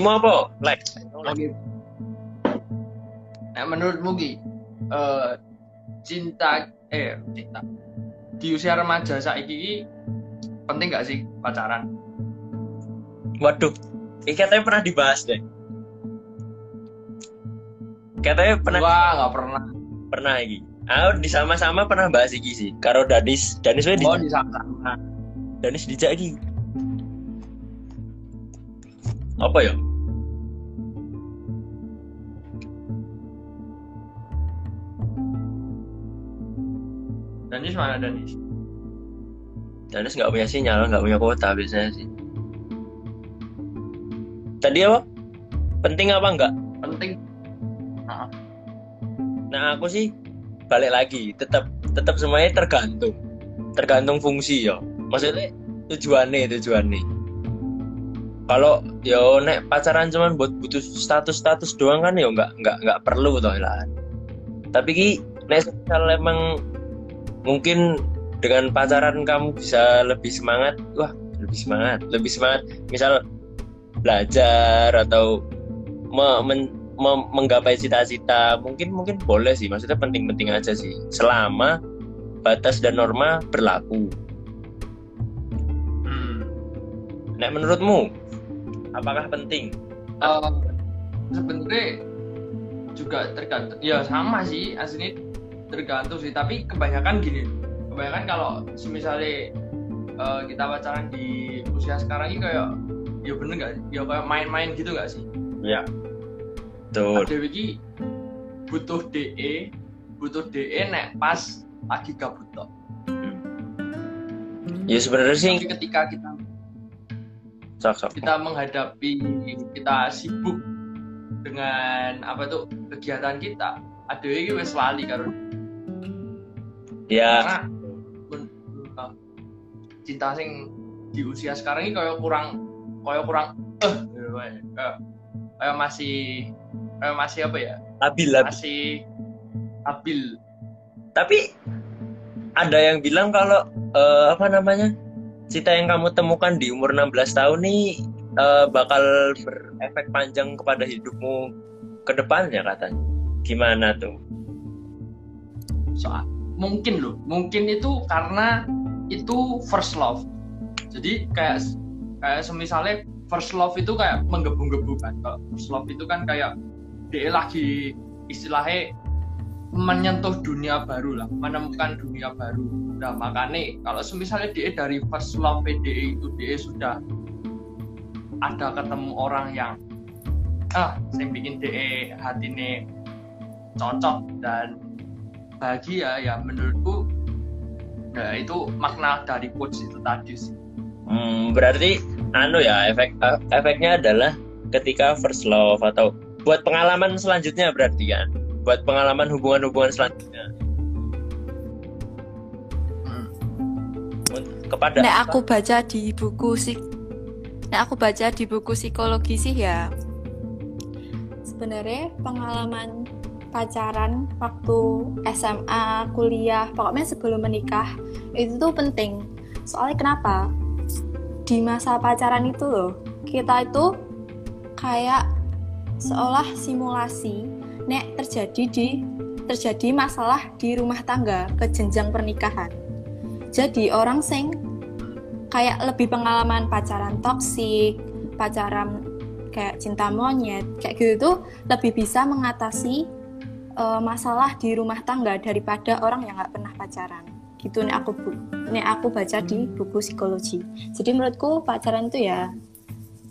Mau apa? Like. Oke. Nah, menurutmu Ki, eh, cinta eh cinta di usia remaja saiki iki penting gak sih pacaran? Waduh, ini katanya pernah dibahas deh. Katanya pernah Wah, nggak pernah. pernah iki. Aku di sama-sama pernah bahas iki sih. Karo Danis, Danis wae di Oh, di sana. Danis dijak iki. Apa ya? Danis mana Danis? Danis nggak punya sinyal, nggak punya kuota biasanya sih. Tadi apa? Penting apa enggak? Penting. Nah aku sih balik lagi, tetap tetap semuanya tergantung, tergantung fungsi ya. Maksudnya tujuannya tujuannya. Kalau yo nek pacaran cuman buat butuh status status doang kan ya nggak nggak nggak perlu toh lah. Tapi ki nek emang mungkin dengan pacaran kamu bisa lebih semangat, wah lebih semangat, lebih semangat. Misal belajar atau me- men- me- menggapai cita-cita mungkin mungkin boleh sih. Maksudnya penting-penting aja sih. Selama batas dan norma berlaku. Hmm. Nek menurutmu? Apakah penting? Eh, sebenarnya juga tergantung ya sama sih aslinya tergantung sih tapi kebanyakan gini. Kebanyakan kalau misalnya eh, kita pacaran di usia sekarang ini kayak ya bener gak ya kayak main-main gitu gak sih? Ya tuh Dewi ki butuh DE butuh DE nek pas lagi gabut tok. Ya sebenarnya sih tapi ketika kita sok sok. kita menghadapi kita sibuk dengan apa tuh kegiatan kita ada yang wes lali karo ya. Karena uh, cinta sing di usia sekarang ini kayak kurang kayak kurang eh gitu, kayak kayak masih kayak masih apa ya? Labil labil. Masih stabil tapi ada yang bilang kalau eh, apa namanya cita yang kamu temukan di umur 16 tahun nih eh, bakal berefek panjang kepada hidupmu ke depannya katanya. Gimana tuh? Soal mungkin loh. Mungkin itu karena itu first love. Jadi kayak kayak semisalnya first love itu kayak menggebu-gebu kan. First love itu kan kayak dia lagi istilahnya menyentuh dunia baru lah menemukan dunia baru. Nah makanya kalau misalnya dia dari first love PDE itu dia sudah ada ketemu orang yang ah saya bikin DE ini cocok dan bahagia ya menurutku nah itu makna dari quotes itu tadi sih Hmm, berarti anu ya efek eh, efeknya adalah ketika first love atau buat pengalaman selanjutnya berarti kan buat pengalaman hubungan-hubungan selanjutnya Hmm. kepada Nek aku baca di buku sih Nek aku baca di buku psikologi sih ya sebenarnya pengalaman pacaran waktu SMA, kuliah, pokoknya sebelum menikah itu tuh penting. Soalnya kenapa? Di masa pacaran itu loh, kita itu kayak seolah simulasi nek terjadi di terjadi masalah di rumah tangga ke jenjang pernikahan. Jadi orang sing kayak lebih pengalaman pacaran toksik, pacaran kayak cinta monyet, kayak gitu tuh lebih bisa mengatasi eh, masalah di rumah tangga daripada orang yang nggak pernah pacaran. Gitu nih aku bu- nih aku baca di buku psikologi. Jadi menurutku pacaran itu ya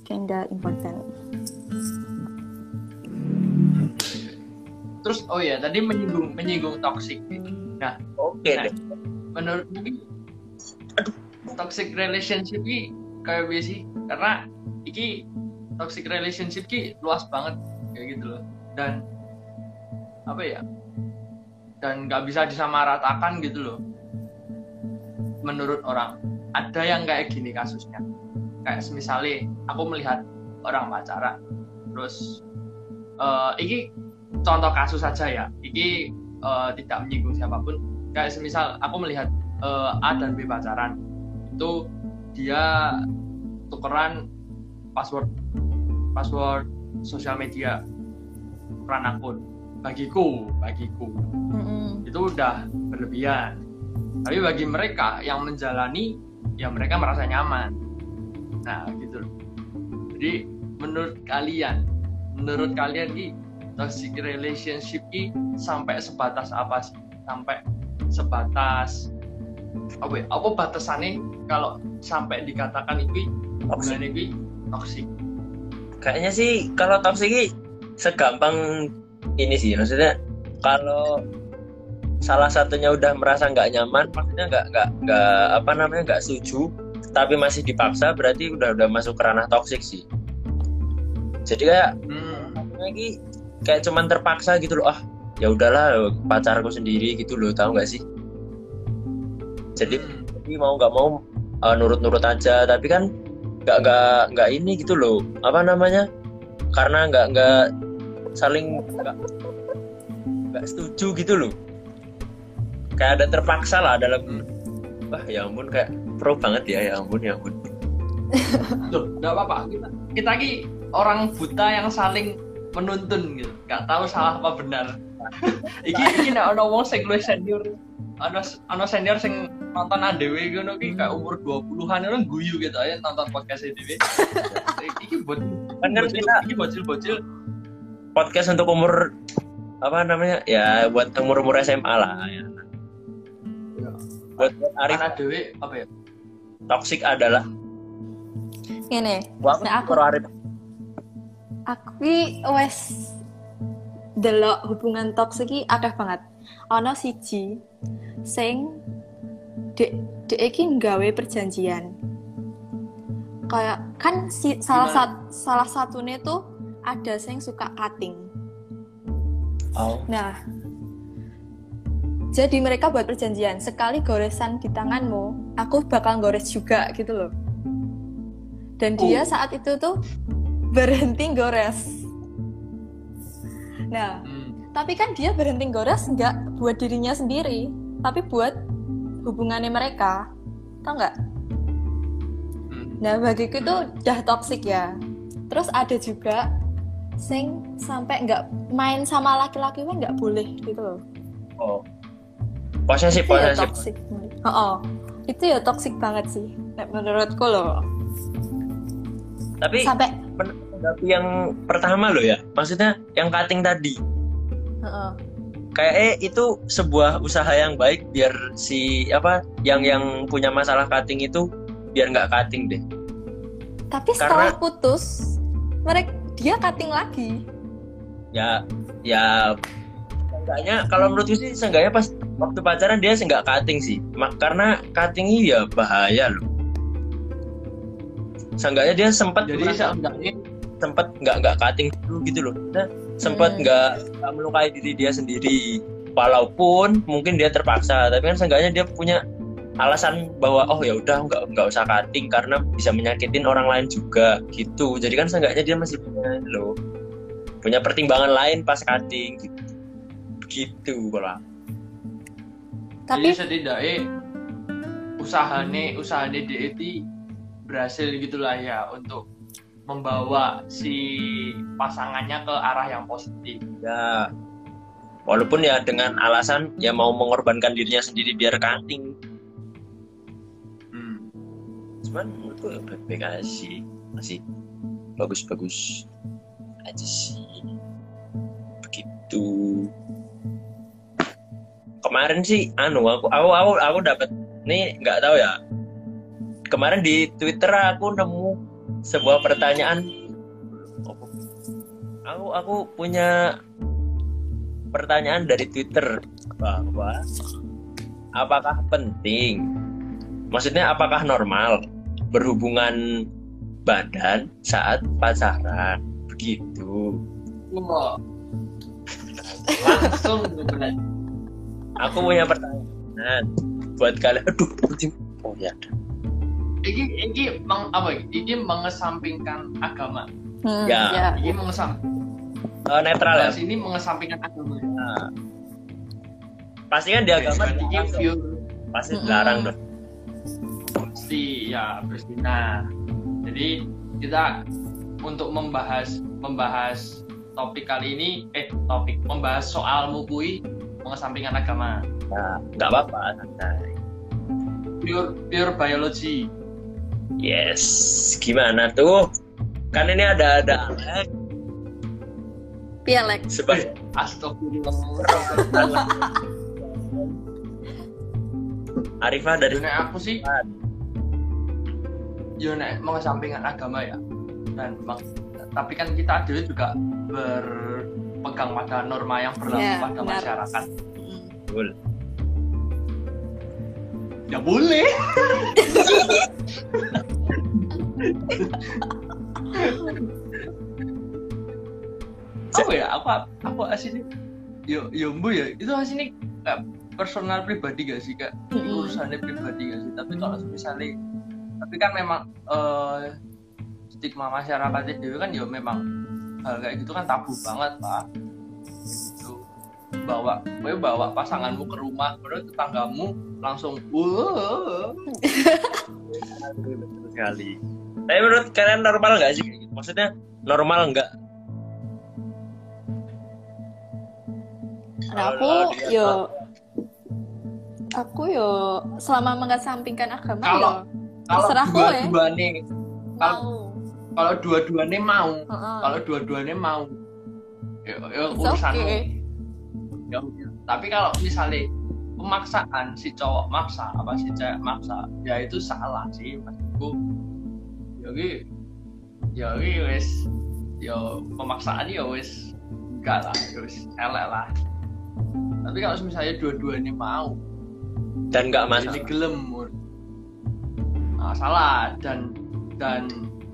kinda important. terus oh ya tadi menyinggung menyinggung toxic nah oke Nah. deh menurut toxic relationship ini kayak biasa sih karena iki toxic relationship ki luas banget kayak gitu loh dan apa ya? Dan nggak bisa disamaratakan gitu loh. Menurut orang. Ada yang kayak gini kasusnya. Kayak misalnya aku melihat orang pacaran. Terus eh iki contoh kasus saja ya. Iki eh, tidak menyinggung siapa pun. Kayak semisal aku melihat eh, A dan B pacaran. Itu dia tukeran password password sosial media. Peran akun bagiku bagiku. Mm-mm. itu udah berlebihan. Tapi bagi mereka yang menjalani ya mereka merasa nyaman. Nah gitu loh. jadi menurut kalian menurut kalian ki toxic relationship ki sampai sebatas apa sih? Sampai sebatas apa ya, apa batasannya kalau sampai dikatakan itu hubungan itu toxic? Kayaknya sih kalau toxic ini segampang ini sih maksudnya kalau salah satunya udah merasa nggak nyaman maksudnya nggak nggak nggak apa namanya nggak setuju tapi masih dipaksa berarti udah udah masuk ke ranah toxic sih jadi kayak hmm. lagi kayak cuman terpaksa gitu loh ah ya udahlah pacarku sendiri gitu loh tahu nggak sih jadi Hmm. jadi mau nggak mau uh, nurut-nurut aja tapi kan nggak nggak nggak ini gitu loh apa namanya karena nggak nggak saling nggak nggak setuju gitu loh kayak ada terpaksa lah dalam wah ya ampun kayak pro banget ya ya ampun ya ampun Loh, nggak apa-apa. Kita, kita ki orang buta yang saling menuntun gitu. Gak tahu salah apa benar. iki iki nek ana wong sing luwih senior, ana ana senior sing nonton ADW ngono ki kayak umur 20-an ngono guyu gitu aja nonton podcast ADW. iki buat bocil, kita iki bocil-bocil podcast untuk umur apa namanya ya buat umur umur SMA lah ya. buat buat Arif kan ADW apa ya? toxic adalah Ngene, Wah, aku Nah, aku- Arif aku wes delok hubungan toksik akeh banget. Ana siji sing dek dek iki nggawe perjanjian. Kayak kan si, salah sat, salah satunya tuh ada sing suka cutting. oh Nah, jadi mereka buat perjanjian sekali goresan di tanganmu, aku bakal gores juga gitu loh. Dan dia Oh. saat itu tuh berhenti gores. Nah, Hmm. tapi kan dia berhenti gores nggak buat dirinya sendiri, tapi buat hubungannya mereka, tau nggak? Hmm. Nah, bagiku itu udah toxic ya. Terus ada juga sing sampai nggak main sama laki-laki pun nggak boleh gitu loh. oh posesif ya posesif toxic. Oh, oh. itu ya toxic banget sih. Menurutku loh. tapi Sampai menanggapi yang pertama loh ya maksudnya yang cutting tadi Heeh. kayak eh itu sebuah usaha yang baik biar si apa yang yang punya masalah cutting itu biar nggak cutting deh Tapi setelah putus, mereka dia cutting lagi. ya ya seenggaknya kalau menurutku sih seenggaknya pas waktu pacaran dia nggak cutting sih Mak- karena cutting ini ya bahaya loh seenggaknya dia sempat Jadi seenggaknya sempat nggak nggak cutting dulu gitu loh Nah, sempat Hmm. nggak nggak melukai diri dia sendiri walaupun mungkin dia terpaksa tapi kan seenggaknya dia punya alasan bahwa oh ya udah nggak nggak usah cutting karena bisa menyakitin orang lain juga gitu jadi kan seenggaknya dia masih punya loh punya pertimbangan lain pas cutting gitu gitu kalau aku. Tapi jadi setidaknya usahanya usahanya DET berhasil gitulah ya untuk membawa si pasangannya ke arah yang positif. ya walaupun ya dengan alasan ya mau mengorbankan dirinya sendiri biar cutting Hmm. Cuman menurutku ya baik-baik aja sih. Masih bagus-bagus aja sih. Begitu. Kemarin sih anu aku aku aku aku dapat nih nggak tahu ya. Kemarin di Twitter aku nemu sebuah pertanyaan. Aku aku punya pertanyaan dari Twitter. Bahwa apakah penting? Maksudnya apakah normal berhubungan badan saat pacaran begitu Wah. Langsung benar. aku punya pertanyaan buat kalian aduh oh ya Iki iki meng, apa? ya? Iki mengesampingkan agama. hmm, Ya. ya. Iki mengesam. Eh, netral ya ini mengesampingkan agama. pasti kan di agama view pasti dilarang dong pasti ya berzina. Jadi kita untuk membahas membahas topik kali ini eh topik membahas soal mukui mengesampingkan agama Nah, nggak apa-apa, santai. pure pure biology Yes, gimana tuh? Kan ini ada ada Alex Pialek. sebagai astagfirullah Arifah dari nek aku sih yo nek mengesampingkan agama ya dan mak- tapi kan kita dulu juga berpegang pada norma yang berlaku Iya, pada benar. masyarakat Mm. Betul. ya boleh apa ya aku aku asini yo yo bu ya itu asini personal pribadi gak sih kak Mm-mm. urusannya pribadi gak sih tapi kalau misalnya tapi kan memang eh, stigma masyarakat itu kan ya memang hal kayak gitu kan tabu banget pak itu bawa gue bawa pasanganmu ke rumah baru tetanggamu langsung Betul sekali. Tapi menurut kalian normal nggak sih? Maksudnya normal nggak? Nah, aku yo aku yo selama mengesampingkan agama Kalau- yo kalau dua-duanya mau. kalau dua-duanya mau Heeh. kalau dua-duanya mau ya, ya urusan okay. ya udah. tapi kalau misalnya pemaksaan si cowok maksa apa si cewek maksa ya itu salah sih maksudku jadi ya ini wis ya pemaksaan ya wis enggak lah ya wis elek lah tapi kalau misalnya dua-duanya mau Dan nggak jadi masalah. gelem Nah, salah. Dan dan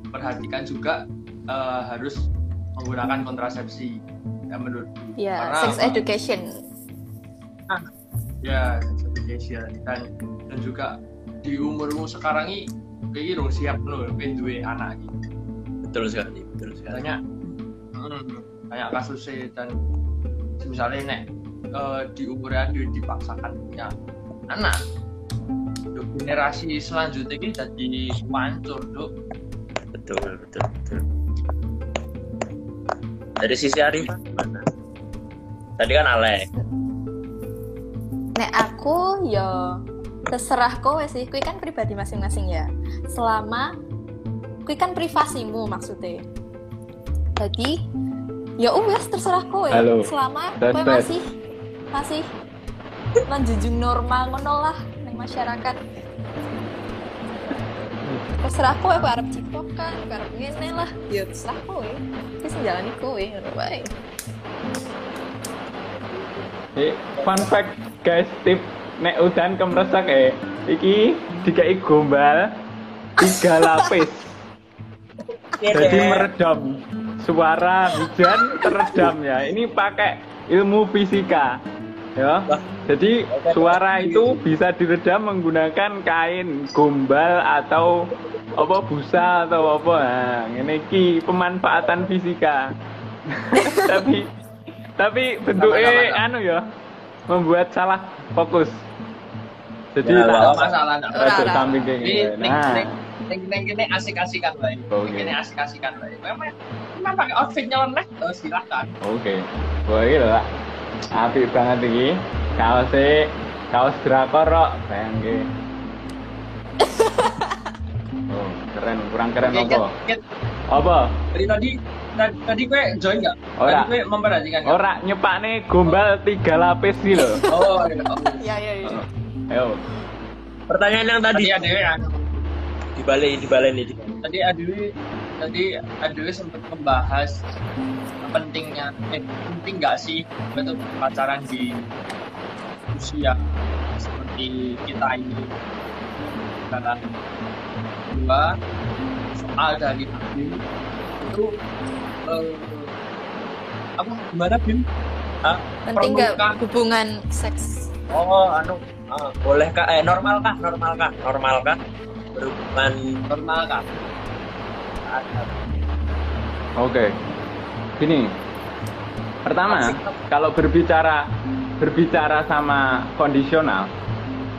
perhatikan juga eh, harus menggunakan kontrasepsi ya menurutku Ya, Karena sex education. ya sex education. Dan dan juga di umurmu sekarang ini kayak gitu siap loh pengen duwe anak gitu Betul sekali, betul sekali. banyak hmm, banyak kasusnya. Dan misalnya nek eh, di umurnya dia dipaksakan punya anak generasi selanjutnya ini jadi pancur dok Betul, betul, betul. Dari sisi Arifah gimana? Tadi kan Alex. Nek aku yo terserah kowe sih, kuwi kan pribadi masing-masing ya. Selama kuwi kan privasimu maksudnya. Jadi ya wes terserah kowe. Halo. Selama kowe masih masih menjunjung norma ngono lah ning masyarakat. Terserah kowe kowe arep cipokan, kowe arep ngene lah. Ya terserah kowe. Wis njalani kowe ngono wae. Eh, fun fact guys, tip nek udan kemresak eh iki dikai gombal tiga lapis. Jadi meredam suara hujan teredam ya. Ini pakai ilmu fisika. Ya. Jadi suara itu bisa diredam menggunakan kain gombal atau apa busa atau apa. Nah, ini ki pemanfaatan fisika. tapi tapi bentuknya anu ya membuat salah fokus. Jadi Ya, tak masalah rada ora. samping kayak ini Nah, kene asik-asikan bae Oke. ini asik-asikan bae memang memang pakai outfit nyeleneh oh, silahkan oke. Wah, ini lho, Pak. Apik banget iki. Kaosnya kaos drakor kok, bayangke. Oh, keren, kurang keren Oke, apa? Ket, Ket, Apa? dari tadi tadi, tadi gue join nggak Ora. tadi gue memperhatikan nggak? Ora nyepakne gombal tiga lapis sih lho. oh, iya, oh. Ya ya ya. Ayo. Pertanyaan yang tadi ada yang dibalik, dibalik nih. tadi Adwi tadi Adwi sempat membahas pentingnya eh penting nggak sih itu pacaran di usia seperti kita ini karena dua soal dari Bim itu eh, apa gimana Bim? Ah, Penting nggak hubungan seks? Oh, anu, ah, boleh kah? Eh, normal kah? Normal kah? Normal kah? Berhubungan normal kan? Oke. Gini. Pertama, kalau berbicara berbicara sama kondisional,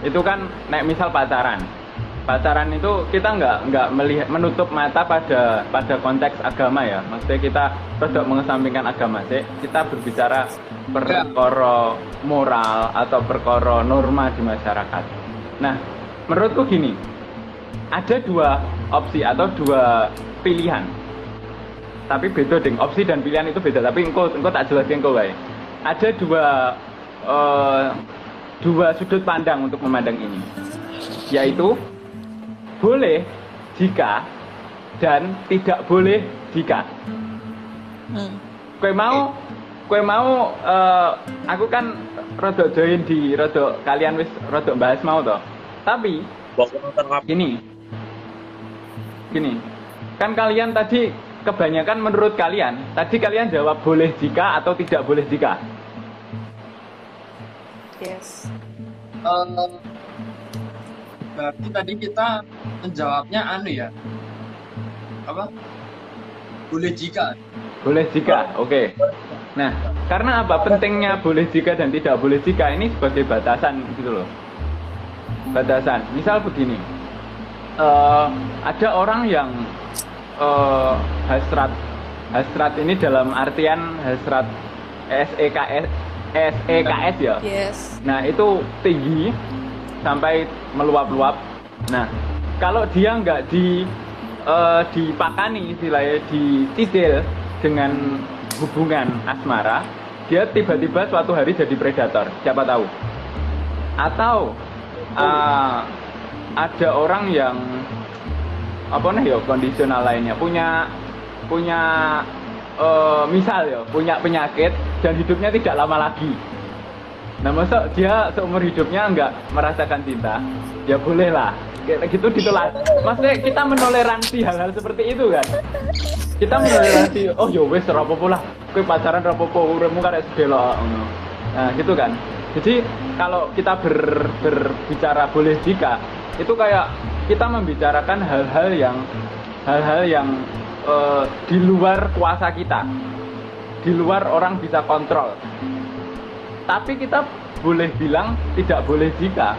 itu kan naik misal pacaran. Pacaran itu kita nggak nggak melihat menutup mata pada pada konteks agama ya. Maksudnya kita tidak mengesampingkan agama sih. Kita berbicara perkara moral atau perkara norma di masyarakat. Nah menurutku gini. Ada dua opsi atau dua pilihan. Tapi beda ding opsi dan pilihan itu beda. Tapi engkau engkau tak jelasin engkau baik ada dua eh, dua sudut pandang untuk memandang ini. Yaitu boleh jika dan tidak boleh jika Hmm. kue mau kue mau eh, aku kan rada join di rada kalian wis rada bahas mau toh tapi gini. Gini. Kan kalian tadi kebanyakan menurut kalian tadi kalian jawab boleh jika atau tidak boleh jika Yes. Eh, berarti tadi kita menjawabnya anu ya? Apa? Boleh jika. Boleh jika oke. Nah karena apa? Pentingnya boleh jika dan tidak boleh jika ini sebagai batasan gitu loh. Batasan. Misal begini. Eh, ada orang yang eh, hasrat hasrat ini dalam artian hasrat SEKS SEKS ya? Yes. Nah itu tinggi sampai meluap-luap. Nah kalau dia nggak di eh, dipakani istilahnya dicicil dengan hubungan asmara, dia tiba-tiba suatu hari jadi predator. Siapa tahu? Atau eh, ada orang yang apa nih ya kondisional lainnya punya punya eh, misal ya punya penyakit dan hidupnya tidak lama lagi Nah, masa dia seumur hidupnya nggak merasakan cinta? Ya boleh lah. Kayak gitu ditolak. Maksudnya kita menoleransi hal-hal seperti itu kan? Kita menoleransi, oh ya wes rapopo lah. Kowe pacaran rapopo, uripmu karek sebelok. Nah, gitu kan. Jadi kalau kita ber, berbicara boleh jika itu kayak kita membicarakan hal-hal yang hal-hal yang eh, di luar kuasa kita. Di luar orang bisa kontrol tapi kita boleh bilang tidak boleh jika.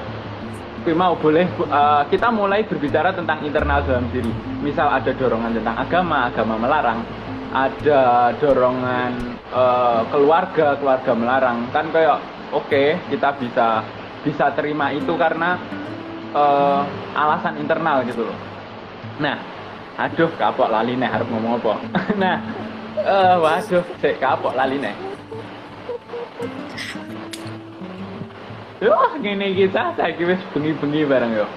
Mau boleh uh, kita mulai berbicara tentang internal dalam diri. Misal ada dorongan tentang agama agama melarang. Ada dorongan uh, keluarga keluarga melarang. Kan kayak oke kita bisa bisa terima itu karena uh, alasan internal gitu loh. Nah aduh kapok lali nih harus ngomong apa? Nah eh, waduh sik kapok lali nih Wah, ngene kita saiki wis bengi-bengi bareng yo.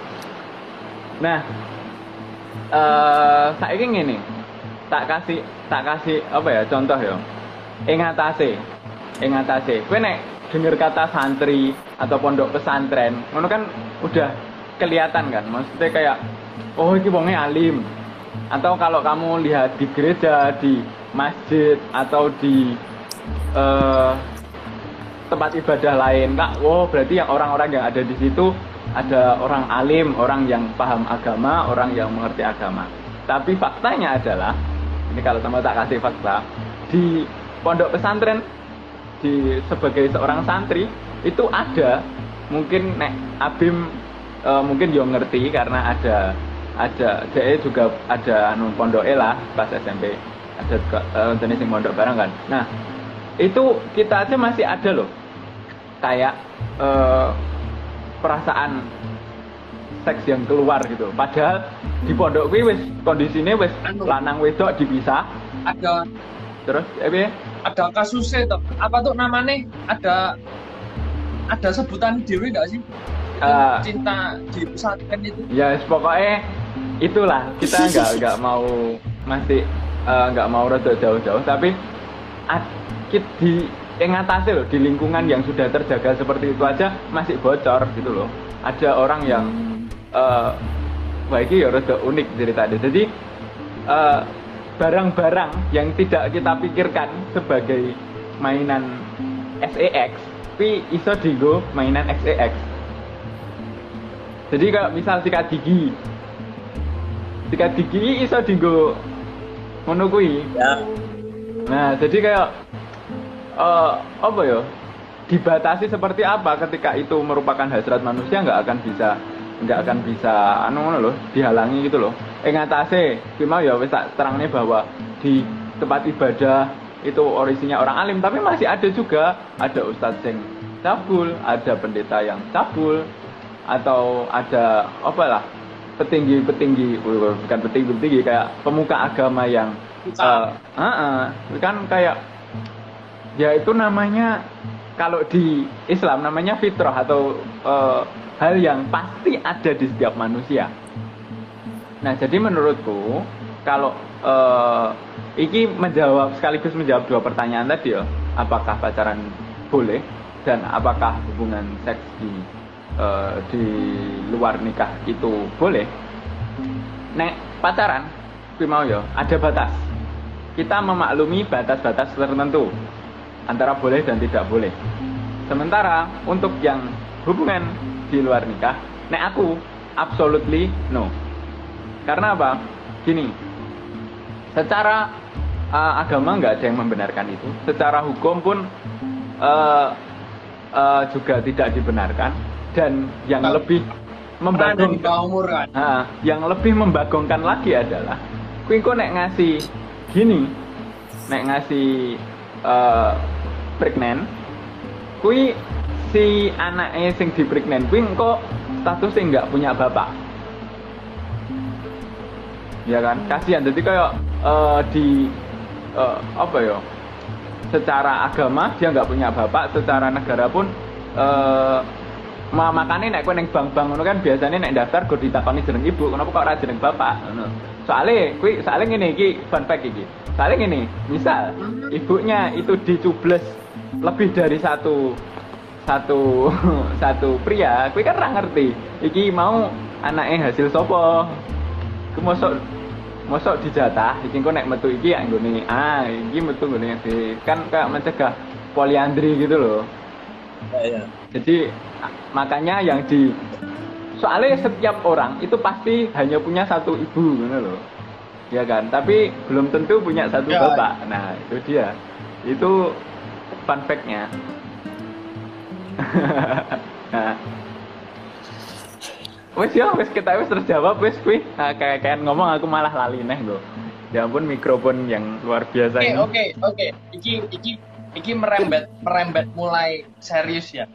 Nah, eh saiki ngene. Tak kasih tak kasih apa ya contoh yo. Ing atase. Ing atase. Kowe nek denger kata santri atau pondok pesantren, ngono kan udah kelihatan kan. Maksudnya kayak oh iki wonge alim. Atau kalau kamu lihat di gereja, di masjid atau di eh tempat ibadah lain. Kak wow berarti yang orang-orang yang ada di situ ada orang alim orang yang paham agama orang yang mengerti agama. Tapi faktanya adalah ini kalau sama tak kasih fakta di pondok pesantren di sebagai seorang santri itu ada. Mungkin nek Abim eh, mungkin yo ngerti karena ada ada dia juga ada anu pondok lah pas SMP ada eh, jenis yang pondok bareng kan. Nah itu kita aja masih ada loh kayak eh, perasaan seks yang keluar gitu. Padahal di pondok kuwi wis kondisinya wis Anu. lanang wedok dipisah. Ada. Terus eh ada kasusnya tuh apa tuh namanya? Ada ada sebutan dewi nggak sih? Eh. cinta di pesantren itu. Ya yes, pokoknya itulah. Kita nggak nggak mau masih eh, nggak mau rada jauh-jauh. Tapi kit di yang atasnya loh di lingkungan yang sudah terjaga seperti itu aja masih bocor gitu loh. Ada orang yang eh wah ini ya rada unik ceritanya. Jadi eh, barang-barang yang tidak kita pikirkan sebagai mainan SEX tapi iso digo mainan XEX jadi kalau misal sikat gigi. Sikat gigi iso digo ngono kuwi. Ya, Nah, jadi kayak eh apa ya? Dibatasi seperti apa ketika itu merupakan hasrat manusia nggak akan bisa nggak akan bisa anu ngono loh dihalangi gitu loh eh ngatasi mau ya wis tak terangnya bahwa di tempat ibadah itu orisinya orang alim tapi masih ada juga ada ustadz yang cabul ada pendeta yang cabul atau ada apa lah petinggi-petinggi bukan petinggi-petinggi kayak pemuka agama yang Bukan. eh, eh, eh, kan kayak ya itu namanya kalau di Islam namanya fitrah atau eh, hal yang pasti ada di setiap manusia. Nah, jadi menurutku kalau eh, iki menjawab sekaligus menjawab dua pertanyaan tadi ya, apakah pacaran boleh dan apakah hubungan seks di eh, di luar nikah itu boleh? Nek pacaran, mau ya, ada batas. Kita memaklumi batas-batas tertentu antara boleh dan tidak boleh. Sementara untuk yang hubungan di luar nikah, nek aku absolutely no. Karena apa? Gini, secara uh, agama nggak ada yang membenarkan itu. Secara hukum pun uh, uh, juga tidak dibenarkan. Dan yang Kalau- lebih membagongkan, umur kan. Nah, yang lebih membagongkan lagi adalah kuwi engko nek ngasih gini, nek ngasih eh pregnant, kuwi si anaknya sing di pregnant kuwi engko statusnya nggak punya bapak. Ya kan? Kasihan jadi kayak eh, di eh, apa ya? Secara agama dia nggak punya bapak, secara negara pun eh Ma makane nek kowe ning bank-bank ngono kan biasanya nek daftar go ditakoni jeneng ibu, kenapa kok ora jeneng bapak ngono. Soale kuwi soale ngene iki fun fact iki. Soale ngene, misal ibunya itu dicubles lebih dari satu satu satu pria, kuwi kan ora ngerti. Iki mau anaknya hasil sopo? Ku mosok mosok dijatah, iki kok nek metu iki nggone ah, iki metu nggone di kan kayak mencegah poliandri gitu loh. Ya, ya. Jadi makanya yang di soalnya setiap orang itu pasti hanya punya satu ibu gitu loh. Ya kan? Tapi belum tentu punya satu Ya. bapak. Nah, itu dia. Itu fun fact-nya. nah. Wes ya, wes kita wes terjawab wes kuwi. Nah, kayak kayak ngomong aku malah lali neh lho. Ya ampun mikrofon yang luar biasa Oke, ini. oke, oke. Iki iki iki merembet merembet mulai serius ya.